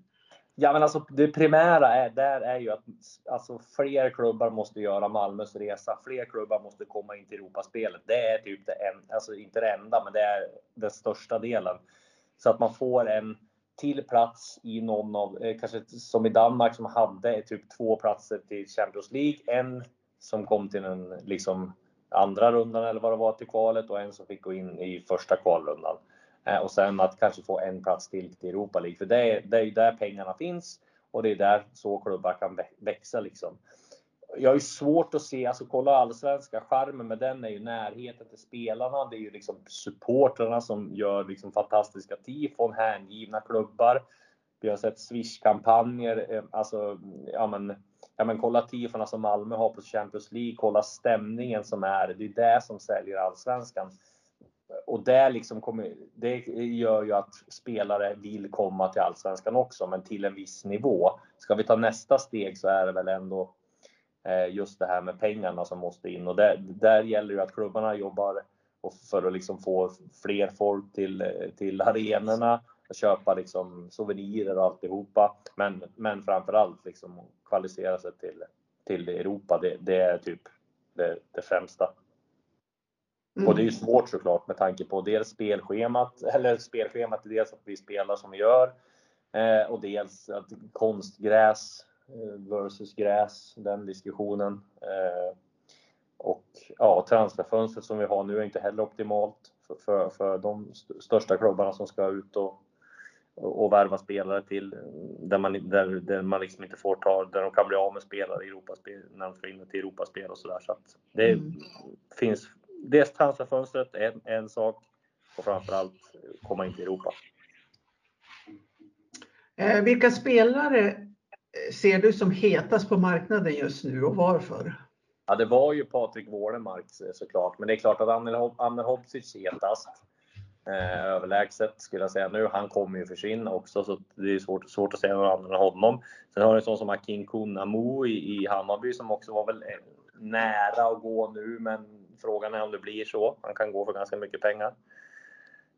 Ja, men alltså det primära är, där är ju att alltså, fler klubbar måste göra Malmös resa. Fler klubbar måste komma in till Europaspelet. Det är typ det en, alltså inte det enda, men det är den största delen. Så att man får en till plats i någon av, eh, kanske som i Danmark som hade typ två platser till Champions League. En som kom till den liksom andra rundan eller vad det var till kvalet och en som fick gå in i första kvalrundan. Eh, och sen att kanske få en plats till till Europa League. För det är, det är ju där pengarna finns och det är där så klubbar kan växa liksom. Jag har ju svårt att se, alltså kolla allsvenska, charmen med den är ju närheten till spelarna. Det är ju liksom supportrarna som gör liksom fantastiska tifon, hängivna klubbar. Vi har sett Swish-kampanjer, eh, alltså ja men, ja men kolla tifona som Malmö har på Champions League, kolla stämningen som är. Det är det som säljer allsvenskan och det, liksom kommer, det gör ju att spelare vill komma till Allsvenskan också, men till en viss nivå. Ska vi ta nästa steg så är det väl ändå eh, just det här med pengarna som måste in. Och där, där gäller ju att klubbarna jobbar och för att liksom få fler folk till, till arenorna, köpa liksom souvenirer och alltihopa. Men, men framförallt liksom kvalificera sig till, till Europa. Det, det är typ det, det främsta. Och det är ju svårt såklart med tanke på dels spelschemat, eller spelschemat, dels att vi spelar som vi gör eh, och dels att konstgräs eh, versus gräs, den diskussionen. Eh, och ja, transferfönstret som vi har nu är inte heller optimalt för, för, för de st- största klubbarna som ska ut och, och och värva spelare till där man, där, där man liksom inte får ta, där de kan bli av med spelare i Europaspel, när de ska in till Europaspel och sådär. Så att det Mm. finns dels transferfönstret, en, en sak, och framförallt komma in till Europa. Eh, vilka spelare eh, ser du som hetast på marknaden just nu och varför? Ja, det var ju Patrik Wålemark eh, såklart, men det är klart att Amer Hodzic hetast. Eh, överlägset skulle jag säga nu. Han kommer ju försvinna också, så det är svårt, svårt att säga någon annan än honom. Sen har du en sån som Akin Kunnamo i, i Hammarby som också var väl nära att gå nu, men frågan är om det blir så. Han kan gå för ganska mycket pengar.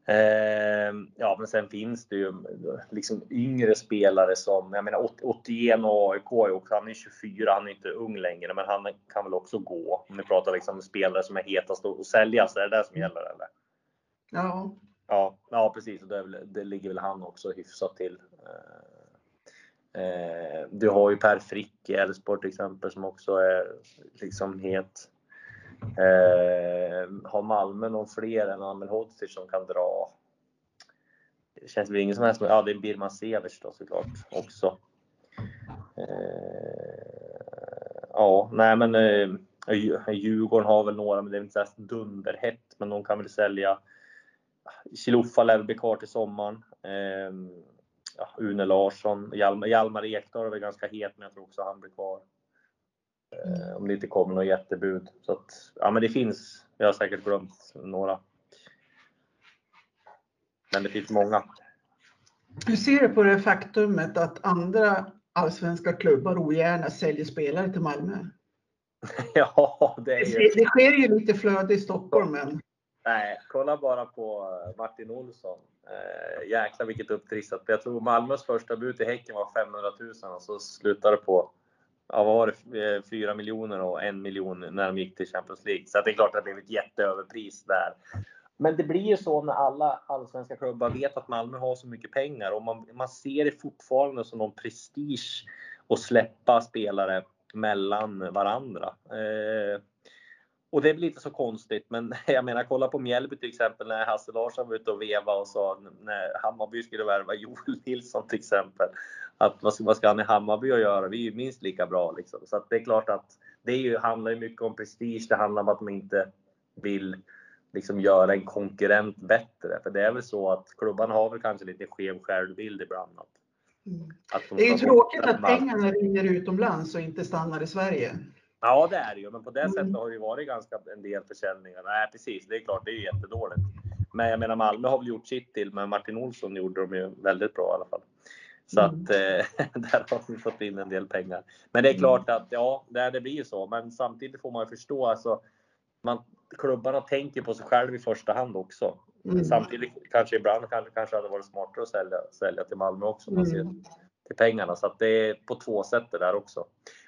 Eh, ja, men sen finns det ju liksom yngre spelare som, jag menar 81 och AIK är också, han är 24, han är inte ung längre, men han kan väl också gå. Om ni pratar liksom spelare som är hetast att sälja, så är det det som gäller eller? Ja, Ja, ja precis. Och det, väl, det ligger väl han också hyfsat till. Eh, eh, du har ju Per Frick i Elfsborg till exempel som också är liksom het. Eh, har Malmö någon fler än Amel Hodzic som kan dra? Det känns väl ingen som helst. Ja, det är Birman Severs då såklart också. Eh, ja, nej men eh, Djurgården har väl några, men det är inte så dunderhett. Men de kan väl sälja Chilufa lär väl bli kvar till sommaren. Eh, ja, Une Larsson, Hjalmar, Hjalmar Ekdal är väl ganska het, men jag tror också han blir kvar. Eh, om det inte kommer något jättebud. Så att, ja men det finns, jag har säkert glömt några. Men det finns många. Hur ser du på det faktumet att andra allsvenska klubbar ogärna säljer spelare till Malmö? ja, det är ju... Det, det sker ju lite flöde i Stockholm men Nej, kolla bara på Martin Olsson. Eh, jäklar vilket upptrissat. Jag tror Malmös första bud till Häcken var 500 000 och så slutade det på, ja vad var det, eh, 4 miljoner och 1 miljon när de gick till Champions League. Så det är klart att det blev ett jätteöverpris där. Men det blir ju så när alla allsvenska klubbar vet att Malmö har så mycket pengar och man, man ser det fortfarande som någon prestige att släppa spelare mellan varandra. Eh, och det blir inte så konstigt, men jag menar kolla på Mjällby till exempel när Hasse Larsson var ute och veva och sa när Hammarby skulle värva Joel Nilsson till exempel. Att vad ska, vad ska han i Hammarby att göra? Vi är ju minst lika bra liksom. Så det är klart att det ju, handlar ju mycket om prestige. Det handlar om att man inte vill liksom göra en konkurrent bättre. För det är väl så att klubbarna har väl kanske lite skev självbild ibland. Att, Mm. att de det är ju tråkigt att pengarna rinner utomlands och inte stannar i Sverige. Ja, det är det ju, men på det Mm. sättet har det ju varit ganska en del försäljningar. Nej, precis. Det är klart, det är ju jättedåligt. Men jag menar, Malmö har väl gjort sitt till, men Martin Olsson gjorde de ju väldigt bra i alla fall. Så Mm. att eh, där har vi fått in en del pengar. Men det är klart att ja, det, det blir ju så. Men samtidigt får man ju förstå alltså. Man, klubbarna tänker på sig själv i första hand också. Mm. Samtidigt kanske ibland kanske, kanske hade varit smartare att sälja, sälja till Malmö också. Man ser Mm. till pengarna. Så att det är på två sätt det där också.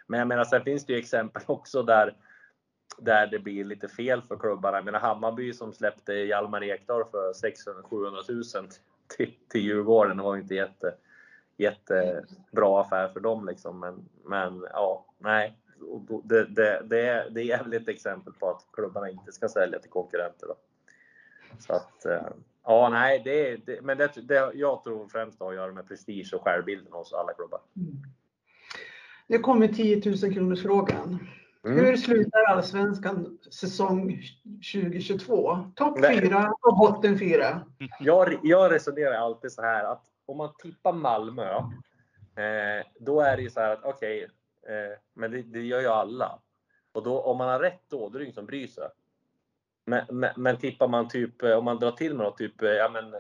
Men jag menar, sen finns det ju exempel också där, där det blir lite fel för klubbarna. Jag menar Hammarby som släppte Hjalmar Ekdal för 600-700 000 till, till Djurgården. Det var ju inte jätte, jättebra affär för dem liksom. Men, men ja, nej. Det, det, det, är, det är väl ett exempel på att klubbarna inte ska sälja till konkurrenter. Då. Så att, eh, ja, nej, det, det, men det, det, jag tror främst har att göra med prestige och självbilden hos alla klubbar. Nu kommer 10 000 kronors frågan. Mm. Hur slutar Allsvenskan säsong 2022? Topp Nej. 4 och botten 4. Jag, jag resonerar alltid så här att om man tippar Malmö, eh, då är det ju så här att okej, eh, men det, det gör ju alla. Och då, om man har rätt då, då är det ingen som bryr sig. Men, men, men tippar man typ, eh, om man drar till med något, typ, eh, ja men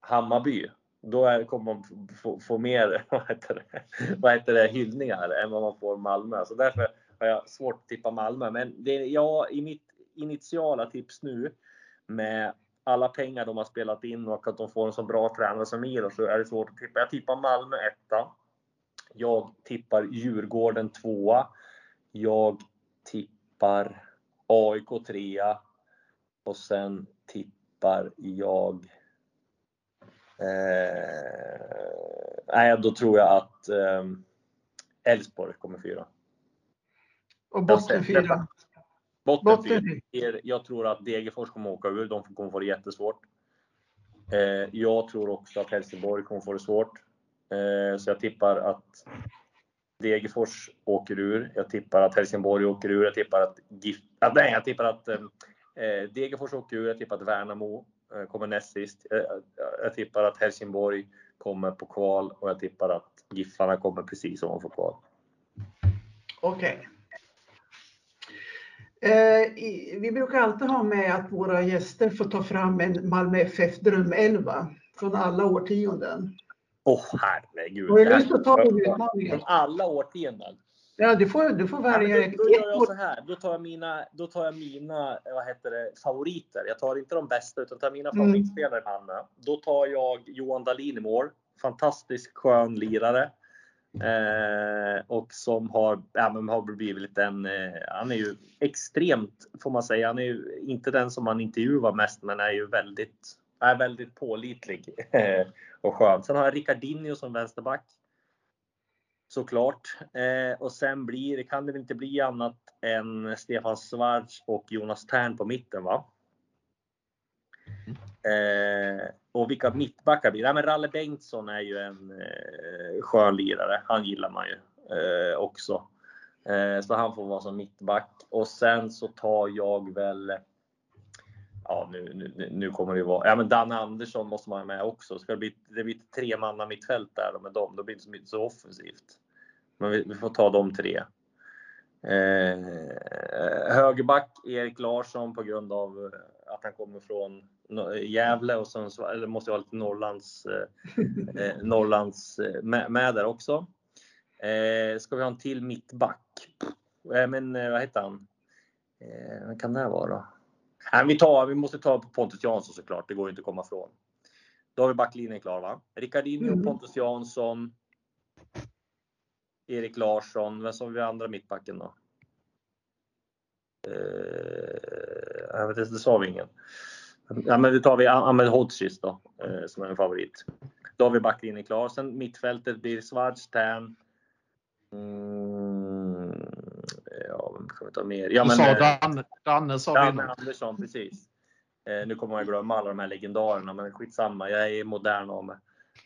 Hammarby, då är, kommer man få, få mer vad heter det, vad heter det, hyllningar än vad man får Malmö. Så därför har jag svårt att tippa Malmö. Men det, jag, i mitt initiala tips nu med alla pengar de har spelat in och att de får en så bra tränare som Milo så är det svårt att tippa. Jag tippar Malmö etta. Jag tippar Djurgården tvåa. Jag tippar AIK trea. Och sen tippar jag Eh, nej, då tror jag att eh, Elfsborg kommer fyra. Och botten 4. Botten. Jag tror att Degerfors kommer åka ur. De kommer få det jättesvårt. Eh, jag tror också att Helsingborg kommer få det svårt. Eh, så jag tippar att Degerfors åker ur. Jag tippar att Helsingborg åker ur. Jag tippar att GIF... Ah, nej, jag tippar att eh, Degerfors åker ur. Jag tippar att Värnamo kommer näst sist. Jag tippar att Helsingborg kommer på kval och jag tippar att Giffarna kommer precis ovanför kval. Okej. I- vi brukar alltid ha med att våra gäster får ta fram en Malmö FF drömelva från alla årtionden. Åh herregud. Har du lust att ta den utmaningen? Från alla årtionden. Ja, du får, du får Ja, välja ett. då, då gör jag så här. Då tar jag mina, då tar jag mina vad heter det, favoriter. Jag tar inte de bästa utan tar mina Mm. favoritspelare i Malmö. Då tar jag Johan Dahlin i mål. Fantastisk skön lirare. Eh, och som har, ja, men har blivit en, eh, han är ju extremt, får man säga, han är ju inte den som man intervjuar mest men är ju väldigt, är väldigt pålitlig eh, och skön. Sen har jag Ricardinho som vänsterback. Såklart. Eh, och sen blir, kan det väl inte bli annat än Stefan Schwarz och Jonas Tern på mitten va? Eh, och vilka mittbackar blir det? Ja, men Ralle Bengtsson är ju en eh, skön lirare. Han gillar man ju eh, också. Eh, så han får vara som mittback. Och sen så tar jag väl Ja, nu, nu, nu kommer det ju vara... Ja, men Dan Andersson måste man ha med också. Ska det, bli, det blir tre manna mittfält där med dem. Då blir det inte så, så offensivt. Men vi, vi får ta de tre. Eh, högerback Erik Larsson på grund av eh, att han kommer från Gävle och sen så eller måste vara lite Norrlands, eh, eh, Norrlands eh, med, med där också. Eh, ska vi ha en till mittback? Eh, men eh, vad heter han? Eh, vad kan det vara? Nej, vi, tar, vi måste ta på Pontus Jansson såklart, det går ju inte att komma ifrån. Då har vi backlinjen klar va? Ricardinho, Mm. Pontus Jansson, Erik Larsson. Vem som vi andra mittbacken då? Eh, jag vet det sa vi ingen. Ja, men då tar vi Ahmed Hodzic då, eh, som är en favorit. Då har vi backlinjen klar. Sen mittfältet blir Schwarz, Tern. Mm, ja, vem ska vi ta mer? Ja, du men, sa eh, Danne, Danne sa vi Danne innan. Andersson, precis. Eh, nu kommer jag glömma alla de här legendarerna, men skitsamma. Jag är modern av mig.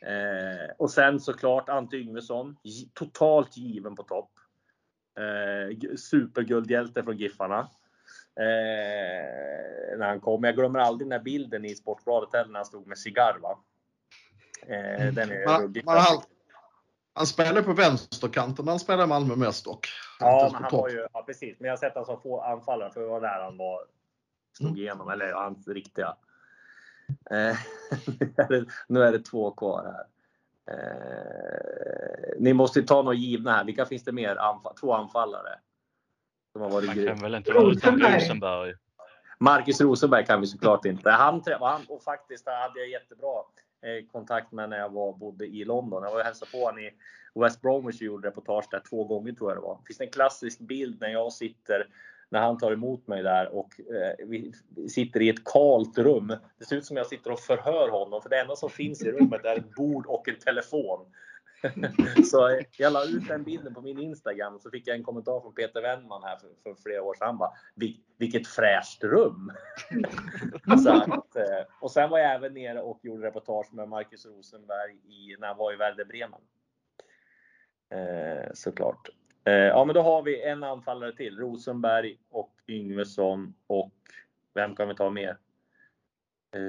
Eh, och sen såklart Ante Yngvesson, totalt given på topp. Eh, superguldhjälte från Giffarna. Eh, när han kom. Jag glömmer aldrig den här bilden i Sportbladet heller när han stod med cigarr. Va? Eh, den är Men, ruggigt men han, spelar på vänsterkanten han spelar Malmö mest dock. Ja, men han var ju, ja, precis. Men jag har sett honom som få anfallare för det var där han var, slog Mm. igenom, eller hans riktiga. Eh, nu är det- två kvar här. Eh, ni måste ta några givna här. Vilka finns det mer? Anfall, två anfallare. Som har varit Man grym. kan väl inte vara utan Rosenberg. Marcus Rosenberg kan vi såklart inte. Han, han och faktiskt hade jag jättebra eh, kontakt med när jag var, bodde i London. Jag var och hälsade på honom i West Bromwich och gjorde reportage där två gånger tror jag det var. Det finns en klassisk bild när jag sitter när han tar emot mig där och eh, vi sitter i ett kalt rum. Det ser ut som jag sitter och förhör honom för det enda som finns i rummet är ett bord och en telefon. så jag la ut den bilden på min Instagram och så fick jag en kommentar från Peter Wennman här för, för flera år sedan. Han bara, "Vil- vilket fräscht rum! så att, eh, och sen var jag även nere och gjorde reportage med Marcus Rosenberg i, när han var i Werder Bremen. Eh, såklart. Eh, ja, men då har vi en anfallare till. Rosenberg och Yngvesson och vem kan vi ta mer? Eh,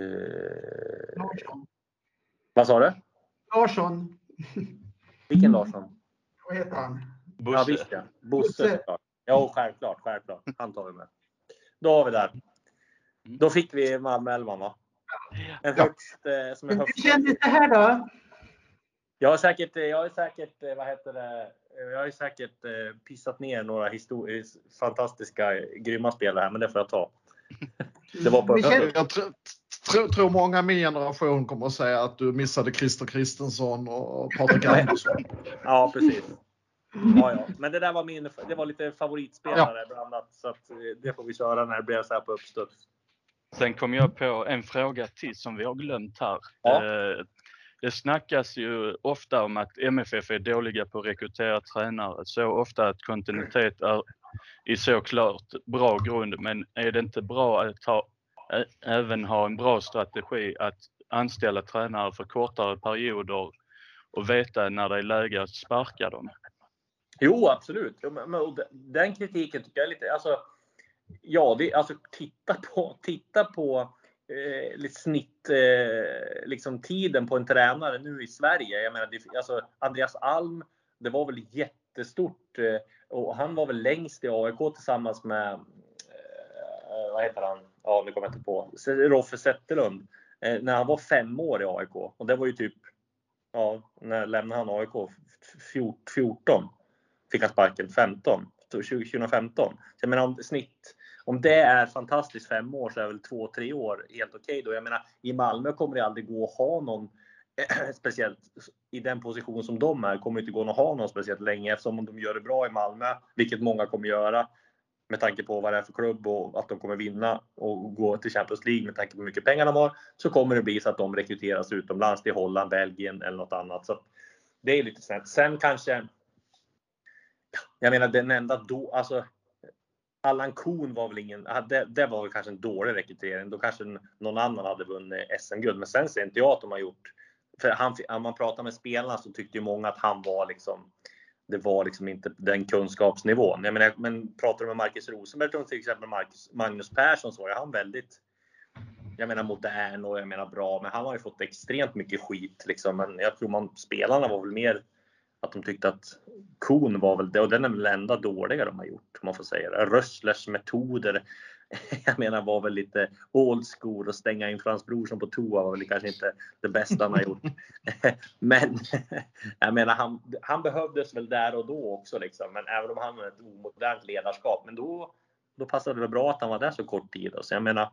Larsson. vad sa du? Larsson. Vilken Larsson? Vad heter han? Ja, Bosse? visst ja. Bosse såklart. Ja, självklart, självklart. Han tar vi med. Då har vi där. Då fick vi Malmö-elvan va? En högst, eh, som är Hur högst. kändes det här då? Jag har säkert, jag har säkert, eh, vad heter det, jag har ju säkert eh, pissat ner några fantastiska, grymma spelare här, men det får jag ta. Det var på Jag, jag tr- tr- tror många i min generation kommer att säga att du missade Christer Kristensson och Patrik Andersson. Ja, precis. Ja, ja. Men det där var min, det var lite favoritspelare bland annat, så att eh, det får vi köra när det blev så här på uppstuds. Sen kom jag på en fråga till som vi har glömt här. Ja. Eh, Det snackas ju ofta om att MFF är dåliga på att rekrytera tränare. Så ofta att kontinuitet är i såklart bra grund. Men är det inte bra att ha, även ha en bra strategi att anställa tränare för kortare perioder och veta när det är läge att sparka dem? Jo, absolut. Den kritiken tycker jag är lite, alltså, ja, det, alltså titta på, titta på eh, snitt, eh, liksom tiden på en tränare nu i Sverige. Jag menar, det, alltså, Andreas Alm, det var väl jättestort eh, och han var väl längst i AIK tillsammans med, eh, vad heter han? Ja, nu kommer jag inte på. Roffe Zetterlund. Eh, när han var fem år i AIK och det var ju typ, ja, när lämnade han AIK? 14 fick han sparken 15, 2015. Så jag menar om snitt, om det är fantastiskt fem år så är väl två, tre år helt okej då. Jag menar i Malmö kommer det aldrig gå att ha någon speciellt i den position som de är kommer det inte gå att ha någon speciellt länge eftersom om de gör det bra i Malmö, vilket många kommer göra med tanke på vad det är för klubb och att de kommer vinna och gå till Champions League med tanke på hur mycket pengar de har, så kommer det bli så att de rekryteras utomlands till Holland, Belgien eller något annat. Så att det är lite snett. Sen kanske jag menar den enda då, alltså Allan Kuhn var väl ingen, det, det var väl kanske en dålig rekrytering. Då kanske någon annan hade vunnit SM-guld. Men sen ser inte jag att de har gjort, för han, om man pratar med spelarna så tyckte ju många att han var liksom, det var liksom inte den kunskapsnivån. Jag menar, men pratar du med Marcus Rosenberg och till exempel Marcus, Magnus Persson så var ju han väldigt, jag menar modern och jag menar bra, men han har ju fått extremt mycket skit liksom. Men jag tror man, spelarna var väl mer att de tyckte att kon var väl det och den är väl det enda dåliga de har gjort om man får säga det. Rösslers metoder jag menar var väl lite old school och stänga in Frans Brorsson på toa var väl kanske inte det bästa han har gjort. Men jag menar han, han behövdes väl där och då också liksom. Men även om han har ett omodernt ledarskap. Men då, då passade det bra att han var där så kort tid. Så jag menar.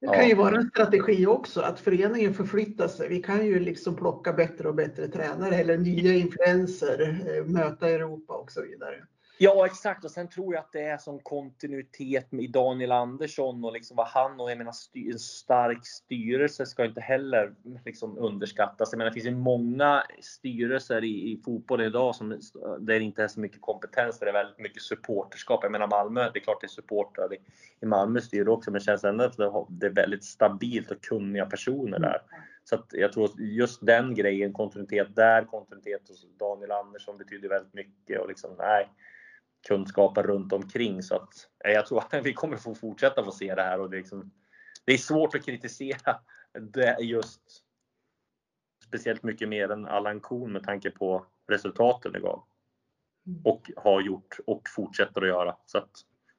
Det kan ju vara en strategi också att föreningen förflyttar sig. Vi kan ju liksom plocka bättre och bättre tränare eller nya influenser, eh, möta Europa och så vidare. Ja exakt och sen tror jag att det är som kontinuitet med Daniel Andersson och liksom vad han och jag menar en stark styrelse ska inte heller liksom underskattas. Jag menar det finns ju många styrelser i, i fotboll idag som där det inte är så mycket kompetens, där det är väldigt mycket supporterskap. Jag menar Malmö, det är klart det är supportrar i, i Malmö styr också men det känns ändå att det är väldigt stabilt och kunniga personer där. Så att jag tror att just den grejen, kontinuitet där, kontinuitet hos Daniel Andersson betyder väldigt mycket och liksom nej kunskapen runt omkring. Så att, jag tror att vi kommer få fortsätta få se det här. Och det, är liksom, det är svårt att kritisera det just speciellt mycket mer än Allan Kuhn med tanke på resultaten det gav. Och har gjort och fortsätter att göra. Så att,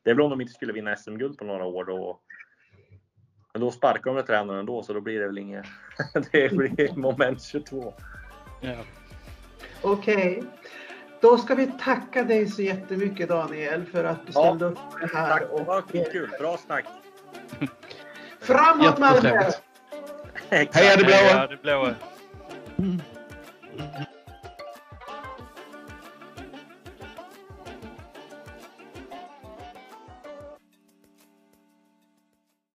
det är väl om de inte skulle vinna SM-guld på några år då. Men då sparkar de väl tränaren ändå så då blir det väl inget. det blir moment 22. Ja. Okej. Okay. Då ska vi tacka dig så jättemycket Daniel för att du ställde ja, upp det här. Tack, det var kul. Bra snack. Framåt Malmö! Heja det blåa! Heja det blåa!